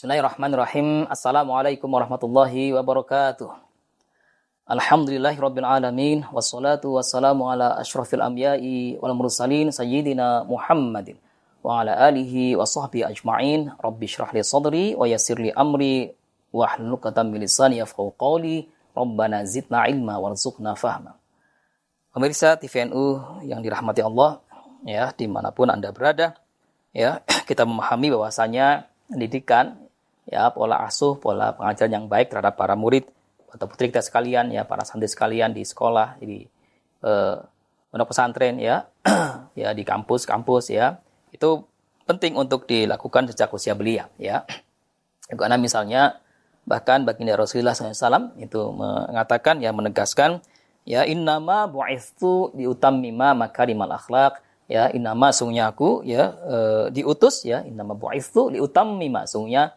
Bismillahirrahmanirrahim. Assalamualaikum warahmatullahi wabarakatuh. Alhamdulillahirabbil alamin wassalatu wassalamu ala asyrafil anbiya'i wal mursalin sayyidina Muhammadin wa ala alihi wa sahbihi ajma'in. Rabbi shrah li sadri wa yassir li amri wa hlul 'uqdatam min lisani yafqahu qawli. Rabbana zidna ilma warzuqna fahma. Pemirsa TVNU yang dirahmati Allah, ya di mana pun anda berada, ya kita memahami bahwasanya pendidikan, ya pola asuh, pola pengajaran yang baik terhadap para murid atau putri kita sekalian, ya para santri sekalian di sekolah, di eh, pondok pesantren, ya, ya di kampus-kampus, ya. Itu penting untuk dilakukan sejak usia belia, ya. Karena misalnya bahkan baginda Rasulullah SAW itu mengatakan, ya menegaskan, ya innama bu'ithu diutammima makarimal akhlak ya inama sungguhnya aku ya e, diutus ya inama bu'itsu liutammima. Sungguhnya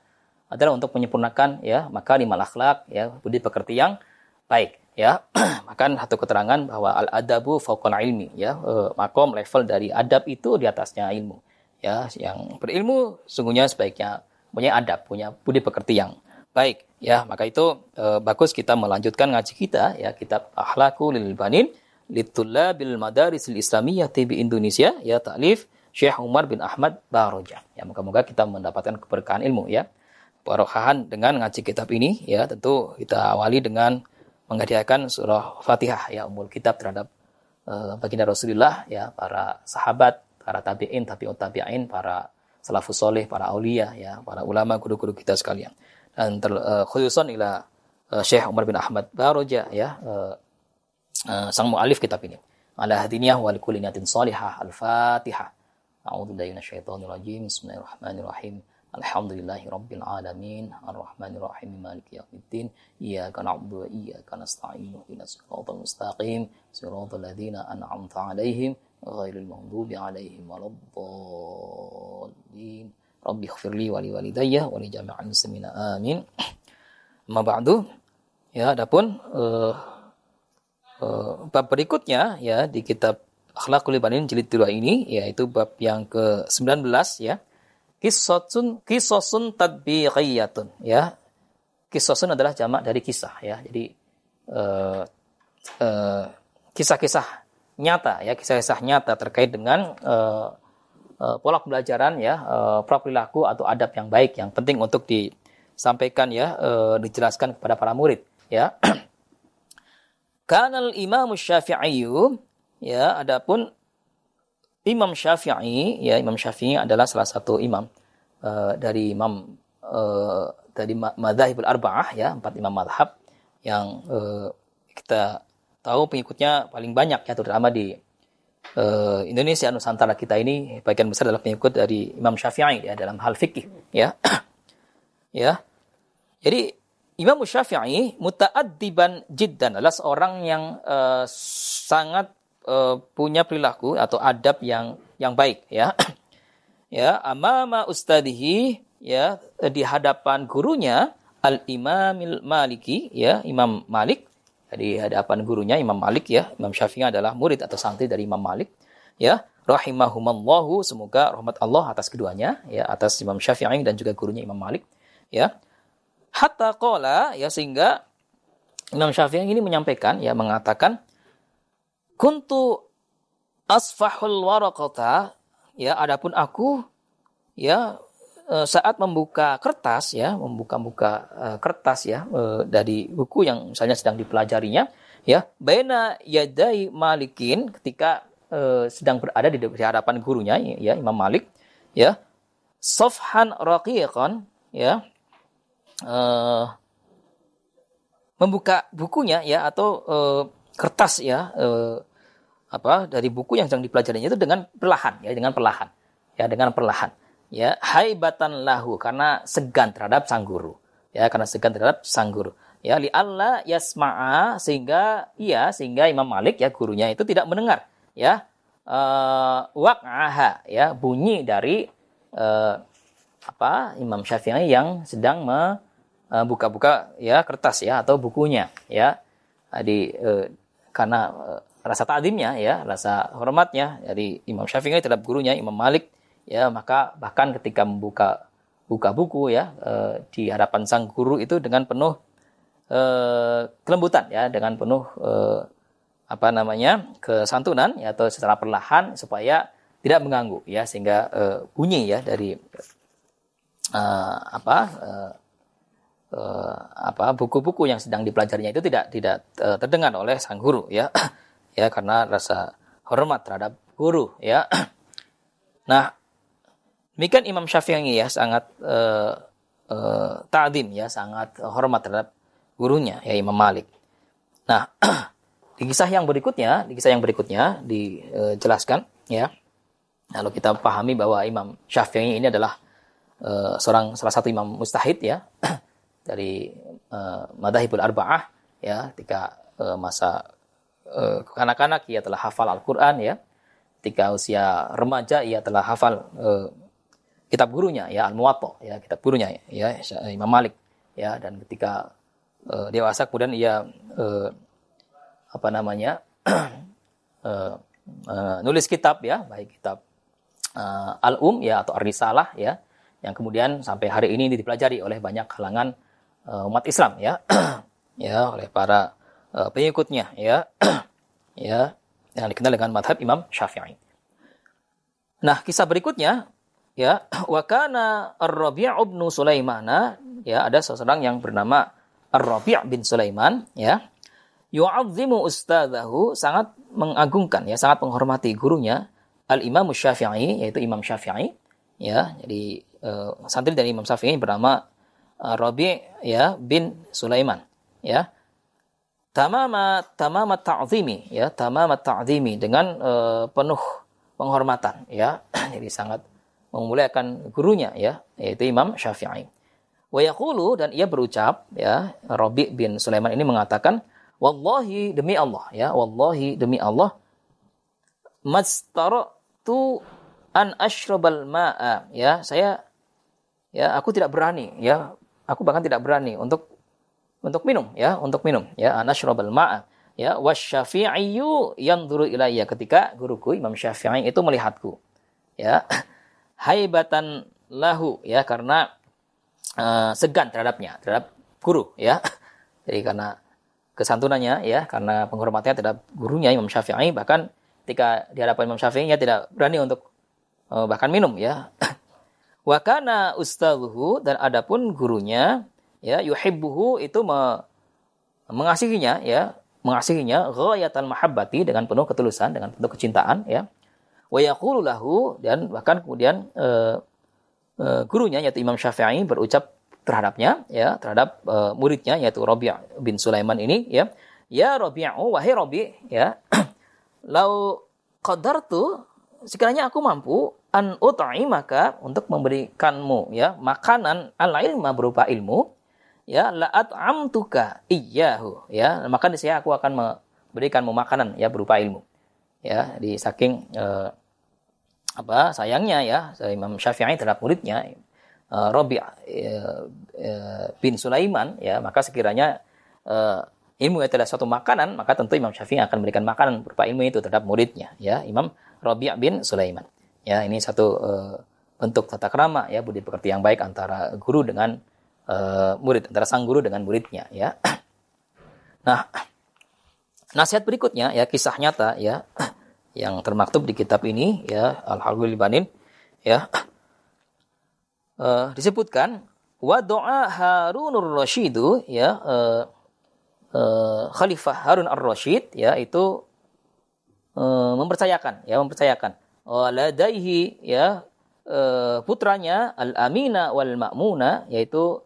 adalah untuk menyempurnakan ya maka lima akhlak ya budi pekerti yang baik ya maka satu keterangan bahwa al adabu fauqal ilmi ya e, makom level dari adab itu di atasnya ilmu ya yang berilmu sungguhnya sebaiknya punya adab punya budi pekerti yang baik ya maka itu e, bagus kita melanjutkan ngaji kita ya kitab akhlakul lil banin bil Madaris Islamiyah TB Indonesia ya taklif Syekh Umar bin Ahmad Baroja. Ya moga-moga kita mendapatkan keberkahan ilmu ya. Barokahan dengan ngaji kitab ini ya tentu kita awali dengan menghadiahkan surah Fatihah ya umul kitab terhadap uh, baginda Rasulullah ya para sahabat, para tabi'in, tabi'ut tabi'in, para salafus soleh, para aulia ya, para ulama guru-guru kita sekalian. Dan ter, uh, khususan ila uh, Syekh Umar bin Ahmad Baroja ya uh, uh, sang mu'alif kitab ini. Ala hadiniyah wa likulli niyatin salihah. Al-Fatihah. A'udzu billahi minasyaitonir rajim. Bismillahirrahmanirrahim. Alhamdulillahi rabbil alamin. Ar-Rahmanir Rahim. Maliki yaumiddin. Iyyaka na'budu wa iyyaka nasta'in. Ihdinas siratal mustaqim. Siratal ladzina an'amta 'alaihim ghairil maghdubi 'alaihim waladdallin. Rabbi ighfirli wa wa li jami'il. Amin. Ma ba'du. Ya, adapun uh, uh, bab berikutnya ya di kitab Akhlakul Ibanin jilid 2 ini yaitu bab yang ke-19 ya. Kisosun kisosun tadbiqiyatun ya. Kisosun adalah jamak dari kisah ya. Jadi uh, uh, kisah-kisah nyata ya, kisah-kisah nyata terkait dengan uh, uh, pola pembelajaran ya, uh, perilaku atau adab yang baik yang penting untuk disampaikan ya, uh, dijelaskan kepada para murid ya. Kanal Imam Syafi'i ya adapun Imam Syafi'i ya Imam Syafi'i adalah salah satu imam uh, dari imam uh, dari madzhabul arba'ah ya empat imam madhab yang uh, kita tahu pengikutnya paling banyak ya terutama di uh, Indonesia Nusantara kita ini. Bagian besar adalah pengikut dari Imam Syafi'i ya dalam hal fikih ya. Ya. Jadi Imam Syafi'i muta'addiban jiddan adalah seorang yang uh, sangat uh, punya perilaku atau adab yang yang baik ya. ya, amama ustadihi ya di hadapan gurunya Al Imamil Maliki ya, Imam Malik di hadapan gurunya Imam Malik ya. Imam Syafi'i adalah murid atau santri dari Imam Malik ya. Rahimahumallahu semoga rahmat Allah atas keduanya ya, atas Imam Syafi'i dan juga gurunya Imam Malik ya Hatta kola ya sehingga Imam Syafi'i ini menyampaikan ya mengatakan kuntu asfahul waraqata ya adapun aku ya e, saat membuka kertas ya membuka-buka uh, kertas ya uh, dari buku yang misalnya sedang dipelajarinya ya baina yadai malikin ketika sedang berada di, di hadapan gurunya ya Imam Malik ya sofhan raqiqan ya membuka bukunya ya atau kertas ya uh, apa dari buku yang sedang dipelajarinya itu dengan perlahan ya dengan perlahan ya dengan perlahan ya. Haibatan lahu karena segan terhadap sang guru ya karena segan terhadap sang guru ya. Li Allah yasma'a sehingga iya sehingga Imam Malik ya gurunya itu tidak mendengar ya. Uh, waqaha ya bunyi dari uh, apa Imam Syafi'i yang sedang membuka-buka eh, ya kertas ya atau bukunya ya di eh, karena eh, rasa ta'zimnya ya rasa hormatnya. Dari Imam Syafi'i terhadap gurunya Imam Malik ya maka bahkan ketika membuka buka buku ya uh, di hadapan sang guru itu dengan penuh uh, kelembutan ya dengan penuh uh, apa namanya kesantunan ya atau secara perlahan supaya tidak mengganggu ya sehingga bunyi ya dari apa uh, apa buku-buku yang sedang dipelajarinya itu tidak tidak uh, terdengar oleh sang guru ya ya karena rasa hormat terhadap guru ya nah Demikian Imam Syafi'i ya sangat uh, uh, ta'dim ya, sangat hormat terhadap gurunya ya Imam Malik. Nah, di kisah yang berikutnya, di kisah yang berikutnya dijelaskan ya. Lalu kita pahami bahwa Imam Syafi'i ini adalah uh, seorang salah satu imam mustahid ya dari uh, Madahibul Arba'ah ya ketika uh, masa uh, kanak-kanak ia telah hafal Al-Qur'an ya. Ketika usia remaja ia telah hafal uh, kitab gurunya ya Al-Muwatta ya kitab gurunya ya Imam Malik ya dan ketika uh, dewasa kemudian ia uh, apa namanya uh, uh, nulis kitab ya baik kitab uh, Al-Um ya atau Ar-Risalah ya yang kemudian sampai hari ini dipelajari oleh banyak kalangan uh, umat Islam ya. Ya oleh para uh, pengikutnya ya. Ya yang dikenal dengan madhab Imam Syafi'i. Nah, kisah berikutnya ya. Wakana Ar-Rabi' bin Sulaiman ya ada seseorang yang bernama Ar-Rabi' bin Sulaiman ya. Yu'azzimu ustadahu sangat mengagungkan ya sangat menghormati gurunya Al-Imam Syafi'i yaitu Imam Syafi'i ya. Jadi uh, santri dari Imam Syafi'i bernama Rabi' ya bin Sulaiman ya. Tamama tamama ta'zimi ya tamama ta'zimi dengan uh, penuh penghormatan ya. Jadi sangat memuliakan gurunya ya yaitu Imam Syafi'i. Wa yaqulu dan ia berucap ya Rabi bin Sulaiman ini mengatakan wallahi demi Allah ya wallahi demi Allah mastaratu an ashrabal ma'a ya. Saya ya aku tidak berani ya aku bahkan tidak berani untuk untuk minum ya untuk minum ya. An ashrabal ma'a ya. Wasyafi'iyyu yanzuru ilayya. Ketika guruku Imam Syafi'i itu melihatku ya. Haibatan lahu ya karena uh, segan terhadapnya terhadap guru ya. Jadi karena kesantunannya ya karena penghormatannya terhadap gurunya Imam Syafi'i bahkan ketika di hadapan Imam Syafi'i ya tidak berani untuk uh, bahkan minum ya wakana ustadzuhu dan adapun gurunya ya yuhibbuhu itu me, mengasihinya ya mengasihinya ghayatan mahabbati dengan penuh ketulusan dengan penuh kecintaan ya. Wa lahu dan bahkan kemudian uh, uh, gurunya yaitu Imam Syafi'i berucap terhadapnya ya terhadap uh, muridnya yaitu Rabi' bin Sulaiman ini ya. Ya Rabi'u wahai Rabi' ya lau qadartu sekiranya aku mampu an maka untuk memberikanmu ya makanan al ilma berupa ilmu ya la at'amtuka iyyahu ya. Maka saya aku akan memberikanmu makanan ya berupa ilmu ya. Di saking uh, apa sayangnya ya Imam Syafi'i terhadap muridnya uh, Rabi' uh, uh, bin Sulaiman ya. Maka sekiranya uh, ilmu itu adalah suatu makanan maka tentu Imam Syafi'i akan memberikan makanan berupa ilmu itu terhadap muridnya ya. Imam Rabi' bin Sulaiman ya ini satu uh, bentuk tata krama ya budi pekerti yang baik antara guru dengan uh, murid antara sang guru dengan muridnya ya. Nah nasihat berikutnya ya kisah nyata ya yang termaktub di kitab ini ya Al-Halul ya. Uh, disebutkan wa doa Harunur Rashidu ya uh, uh, Khalifah Harun Ar-Rasyid ya itu uh, mempercayakan ya mempercayakan waladaihi ya uh, putranya Al-Amina wal Ma'muna yaitu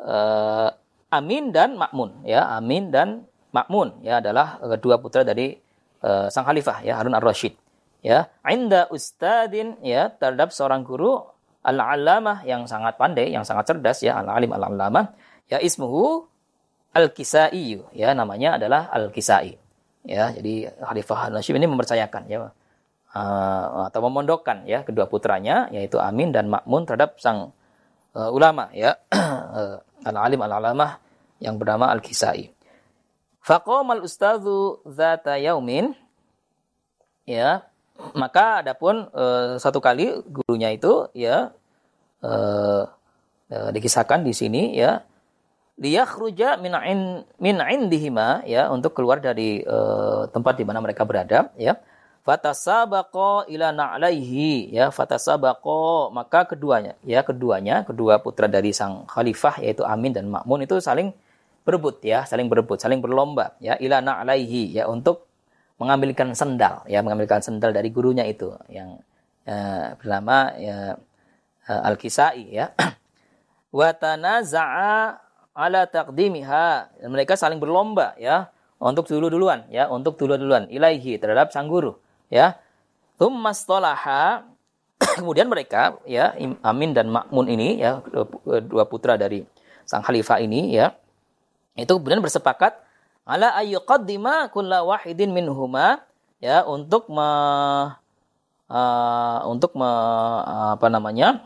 uh, Amin dan Makmun ya Amin dan Makmun ya adalah kedua putra dari uh, sang khalifah ya Harun Ar-Rasyid ya inda ustadin ya terhadap seorang guru al-alamah yang sangat pandai yang sangat cerdas ya al-alim al-alamah ya ismuhu al-kisai ya namanya adalah al-kisai. Ya jadi khalifah Harun Rasyid ini mempercayakan ya uh, atau memondokkan ya kedua putranya yaitu Amin dan Makmun terhadap sang uh, ulama ya. Uh, al-alim al-alamah yang bernama al-kisai. Faqamal ustadzu zata yaumin ya. Maka adapun e, satu kali gurunya itu ya e, e, dikisahkan di sini ya. Liyakhruja min in, min indihima ya untuk keluar dari e, tempat di mana mereka berada ya fatasabaqa ila na'laihi ya fatasabaqa maka keduanya ya keduanya kedua putra dari sang khalifah yaitu Amin dan Makmun itu saling berebut ya saling berebut saling berlomba ya ila na'laihi ya untuk mengambilkan sendal ya mengambilkan sendal dari gurunya itu yang uh, bernama ya, uh, Al-Kisai ya. Wa tanaza'a ala taqdimiha mereka saling berlomba ya untuk dulu duluan ya untuk dulu duluan ilaihi terhadap sang guru ya tsumma kemudian mereka ya Amin dan Makmun ini ya dua putra dari sang khalifah ini ya itu kemudian bersepakat ala ayyuqaddima kulla wahidin minhuma ya untuk me, uh, untuk me, apa namanya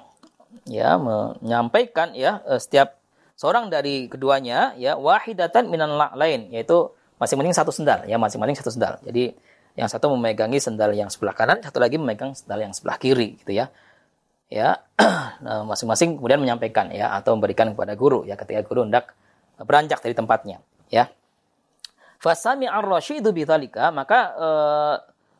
ya menyampaikan ya setiap seorang dari keduanya ya wahidatan minan lain yaitu masing-masing satu sendal ya masing-masing satu sendal. Jadi yang satu memegangi sendal yang sebelah kanan, satu lagi memegang sendal yang sebelah kiri gitu ya. Ya, nah, masing-masing kemudian menyampaikan ya atau memberikan kepada guru ya ketika guru hendak beranjak dari tempatnya ya. Fasami ar-rasyidu bidzalika, maka uh,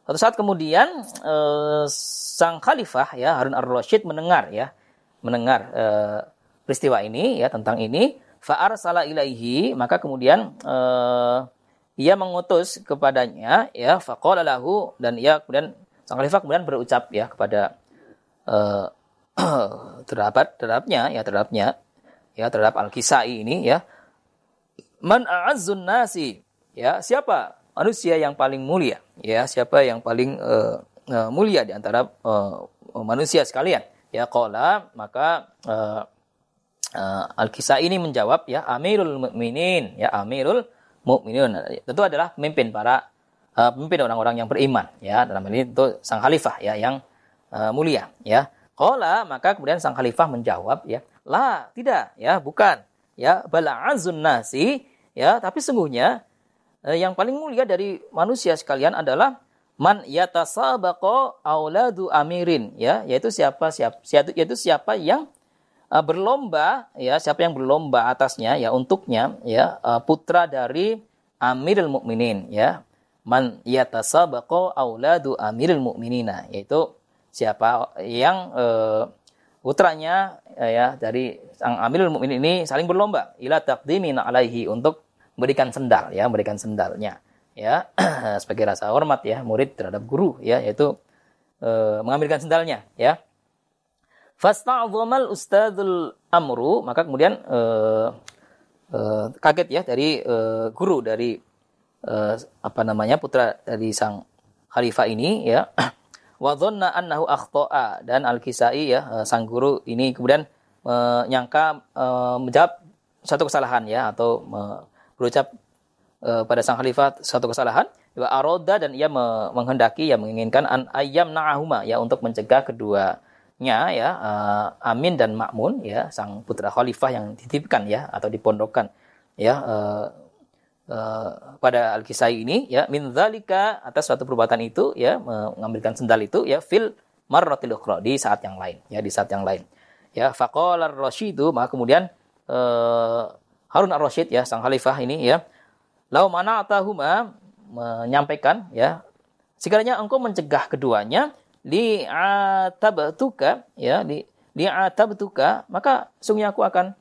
suatu saat kemudian uh, sang khalifah ya Harun ar-Rasyid mendengar ya, mendengar uh, peristiwa ini ya tentang ini, fa arsala ilaihi, maka kemudian uh, ia mengutus kepadanya ya faqala lahu dan ia kemudian sang khalifah kemudian berucap ya kepada uh, terhadap terhadapnya ya terhadapnya ya terhadap al-kisai ini ya. Man a'azzun nasi ya siapa manusia yang paling mulia ya siapa yang paling uh, uh, mulia di antara uh, manusia sekalian ya qala maka uh, uh, al-kisai ini menjawab ya amirul mukminin ya amirul mukminin tentu adalah pemimpin para uh, pemimpin orang-orang yang beriman ya. Dalam hal ini itu sang khalifah ya yang uh, mulia ya. Qala maka kemudian sang khalifah menjawab ya la tidak ya bukan ya. Bala azun nasi ya. Tapi sungguhnya eh, yang paling mulia dari manusia sekalian adalah man yatasabaqa auladu amirin ya. Yaitu siapa siapa yaitu siapa yang uh, berlomba ya siapa yang berlomba atasnya ya untuknya ya uh, putra dari Amirul Mukminin ya. Man yatasabaqa auladu Amirul Mukminina yaitu siapa yang uh, putranya ya dari sang Amirul Mukminin ini saling berlomba. Ila taqdimin alaihi untuk berikan sendal ya, berikan sendalnya ya. Sebagai rasa hormat ya murid terhadap guru ya yaitu e, mengambilkan sendalnya ya. Fasta'dhamal ustadzul amru maka kemudian e, e, kaget ya dari e, guru dari e, apa namanya putra dari sang khalifah ini ya. Wa dhanna annahu akhta'a dan Al-Kisai ya sang guru ini kemudian menyangka e, menjawab satu kesalahan ya atau berucap uh, pada sang khalifah satu kesalahan wa aroda dan ia menghendaki ya menginginkan an ayam na'ahuma ya untuk mencegah keduanya ya uh, Amin dan Makmun ya sang putra khalifah yang dititipkan ya atau dipondokkan ya uh, uh, pada al-kisai ini ya min dzalika atas suatu perbuatan itu ya mengambilkan sendal itu ya fil marratil ukhra di saat yang lain ya di saat yang lain ya. Faqala ar-rasyidu maka kemudian uh, Harun ar-Rasyid ya sang khalifah ini ya lau mana atahuma menyampaikan ya sekiranya engkau mencegah keduanya li atabtuka ya li li atabtuka maka sungguh aku akan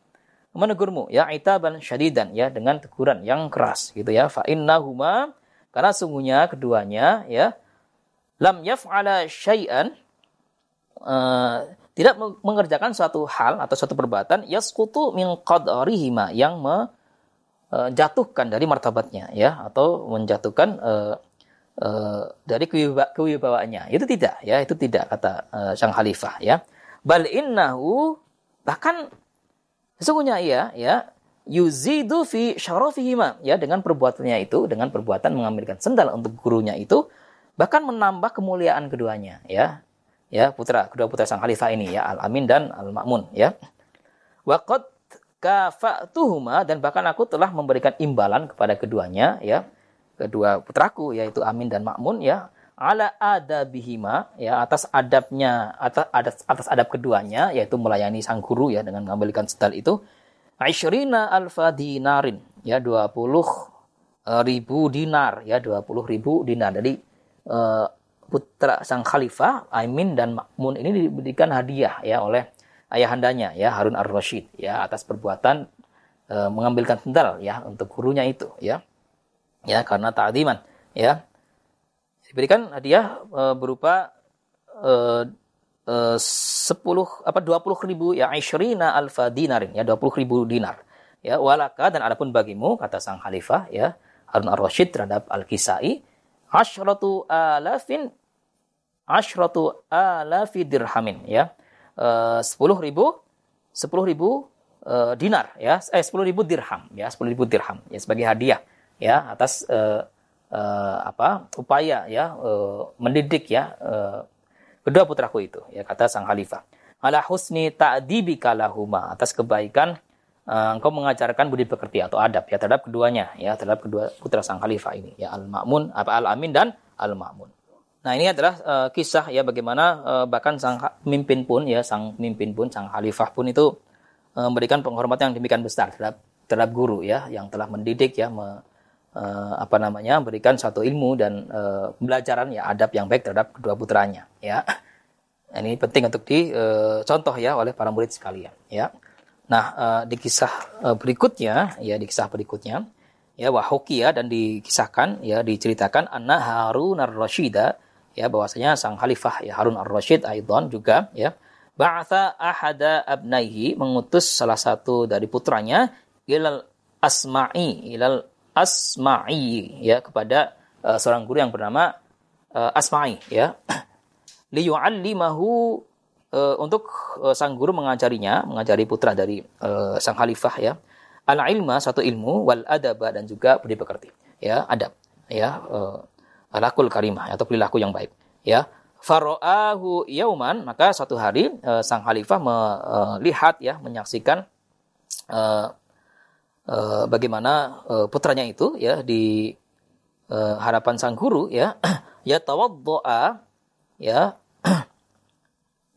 menegurmu ya itaban syadidan ya dengan teguran yang keras gitu ya. Fa innahuma karena sungguhnya keduanya ya lam yaf'ala syai'an uh, tidak mengerjakan suatu hal atau suatu perbuatan yasqutu min qadarihima yang menjatuhkan dari martabatnya ya atau menjatuhkan uh, uh, dari kewibawaannya. Itu tidak ya. Itu tidak kata uh, sang khalifah ya. Bal innahu bahkan sesungguhnya ia ya yuzidu fi syarafihima ya dengan perbuatannya itu dengan perbuatan mengambilkan sendal untuk gurunya itu bahkan menambah kemuliaan keduanya ya. Ya putra kedua putra sang khalifah ini ya Al Amin dan Al Makmun ya. Waqad kafa'tuhuma dan bahkan aku telah memberikan imbalan kepada keduanya ya kedua putraku yaitu Amin dan Makmun ya. Ala adabihima ya atas adabnya atas atas, atas adab keduanya yaitu melayani sang guru ya dengan mengambilkan sendal itu. Aishrina alfa dinarin ya 20 eh, ribu dinar ya 20 ribu dinar. Jadi uh, putra sang khalifah Aimin dan Makmun ini diberikan hadiah ya oleh ayahandanya ya Harun ar-Rasyid ya atas perbuatan uh, mengambilkan sendal ya untuk gurunya itu ya ya karena ta'ziman ya. Diberikan hadiah uh, berupa uh, sepuluh apa dua puluh ribu ya Aishrina alfa dinarin ya dua puluh ribu dinar ya. Walaka dan adapun bagimu kata sang khalifah ya Harun ar-Rasyid terhadap al-Kisai asyratu alafin asyratu alafi dirhamin ya. Sepuluh ribu sepuluh ribu uh, dinar ya. Eh sepuluh ribu dirham ya sepuluh ribu dirham ya sebagai hadiah ya atas uh, uh, apa upaya ya uh, mendidik ya uh, kedua putraku itu ya kata sang khalifah. Ala husni ta'dibika lahuma atas kebaikan uh, engkau mengajarkan budi pekerti atau adab ya terhadap keduanya ya terhadap kedua putra sang khalifah ini ya al Ma'mun apa al Amin dan al Ma'mun nah ini adalah uh, kisah ya bagaimana uh, bahkan sang pemimpin pun ya sang pemimpin pun sang khalifah pun itu uh, memberikan penghormatan yang demikian besar terhadap terhadap guru ya yang telah mendidik ya me, uh, apa namanya memberikan satu ilmu dan uh, pembelajaran ya adab yang baik terhadap kedua putranya ya. Ini penting untuk dicontoh uh, ya oleh para murid sekalian ya. Nah uh, di kisah berikutnya ya di kisah berikutnya ya wahukia dan dikisahkan ya diceritakan anna Harun ar-Rasyida ya bahwasanya sang khalifah ya Harun ar-Rasyid Aidon juga ya ba'atha ahada abnaihi mengutus salah satu dari putranya ilal asma'i ilal Asma'i ya kepada uh, seorang guru yang bernama uh, Asma'i ya. Liyu'allimahu uh, untuk uh, sang guru mengajarinya mengajari putra dari uh, sang khalifah ya. Al ilma satu ilmu wal adaba dan juga budi pekerti ya adab ya uh, alakul karimah atau perilaku yang baik ya. Faro'ahu yauman maka suatu hari uh, sang khalifah melihat ya menyaksikan uh, uh, bagaimana uh, putranya itu ya di uh, harapan sang guru ya ya tawaddoa ya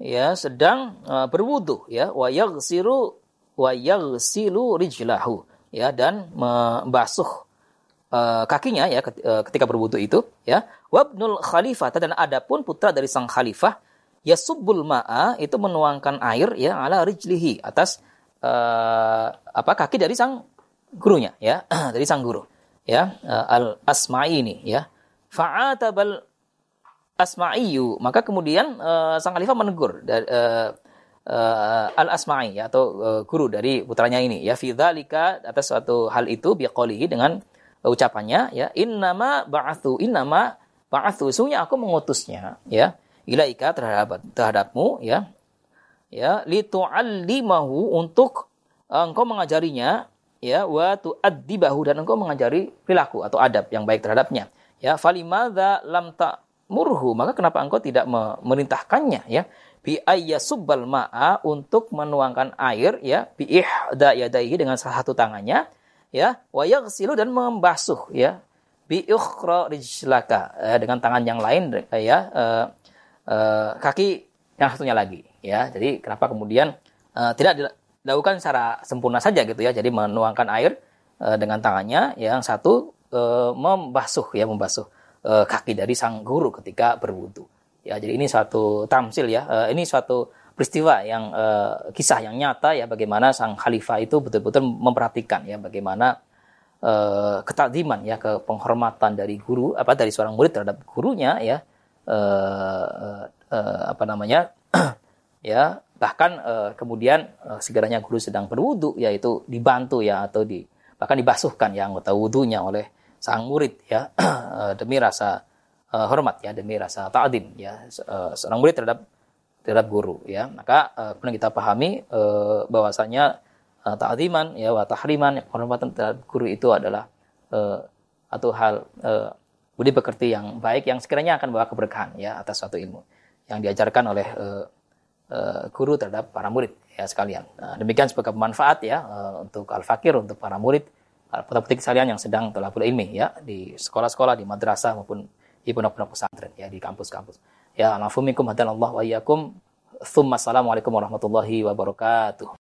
ya sedang uh, berwudu ya wa yaghsiru wa yaghsilu rijlahu ya dan membasuh uh, kakinya ya ketika berwudu itu ya wabnul khalifah dan adapun putra dari sang khalifah ya subbul ma'a itu menuangkan air ya ala rijlihi atas uh, apa kaki dari sang gurunya ya. Dari sang guru ya. Uh, al asma'i ini ya. Fa'atabal asma'iyu maka kemudian uh, sang khalifah menegur uh, uh, al asma'i ya, atau uh, guru dari putranya ini ya. Fi atas suatu hal itu biqolihi dengan uh, ucapannya ya. Innama ba'athu innama ba'athu sungguhnya aku mengutusnya ya. Ilaika terhadap terhadapmu ya. Ya litu'allimahu untuk uh, engkau mengajarinya ya wa tu'addibahu dan engkau mengajari perilaku atau adab yang baik terhadapnya. Ya falimadza lam ta'murhu maka kenapa engkau tidak memerintahkannya ya? Bi ayyasubbal ma'a untuk menuangkan air ya? Bi ihda yadaihi dengan salah satu tangannya ya? Wa yaghsilu dan membasuh ya? Bi ukhra rijlaka ya, dengan tangan yang lain ya? Uh, uh, kaki yang satunya lagi ya? Jadi kenapa kemudian uh, tidak dilakukan secara sempurna saja gitu ya. Jadi menuangkan air e, dengan tangannya, yang satu e, membasuh ya membasuh e, kaki dari sang guru ketika berwudu. Ya, jadi ini suatu tamsil ya. E, ini suatu peristiwa yang e, kisah yang nyata ya bagaimana sang khalifah itu betul-betul memperhatikan ya bagaimana e, ketakdiman ya ke penghormatan dari guru apa dari seorang murid terhadap gurunya ya e, e, apa namanya ya bahkan uh, kemudian uh, segeranya guru sedang berwudu yaitu dibantu ya atau di bahkan dibasuhkan ya anggota wudunya oleh sang murid ya. Uh, demi rasa uh, hormat ya demi rasa ta'dim ya seorang murid terhadap terhadap guru ya. Maka uh, kemudian kita pahami uh, bahwasanya uh, ta'diman ya wa tahriman penghormatan terhadap guru itu adalah uh, atau hal uh, budi pekerti yang baik yang sekiranya akan bawa keberkahan ya atas suatu ilmu yang diajarkan oleh uh, uh, guru terhadap para murid ya sekalian. Nah, demikian sebagai manfaat ya uh, untuk al-fakir untuk para murid para petik sekalian yang sedang telapul ilmi ya di sekolah-sekolah di madrasah maupun di pondok-pondok pesantren ya di kampus-kampus. Ya, alafumikum wa iyyakum. Assalamualaikum warahmatullahi wabarakatuh.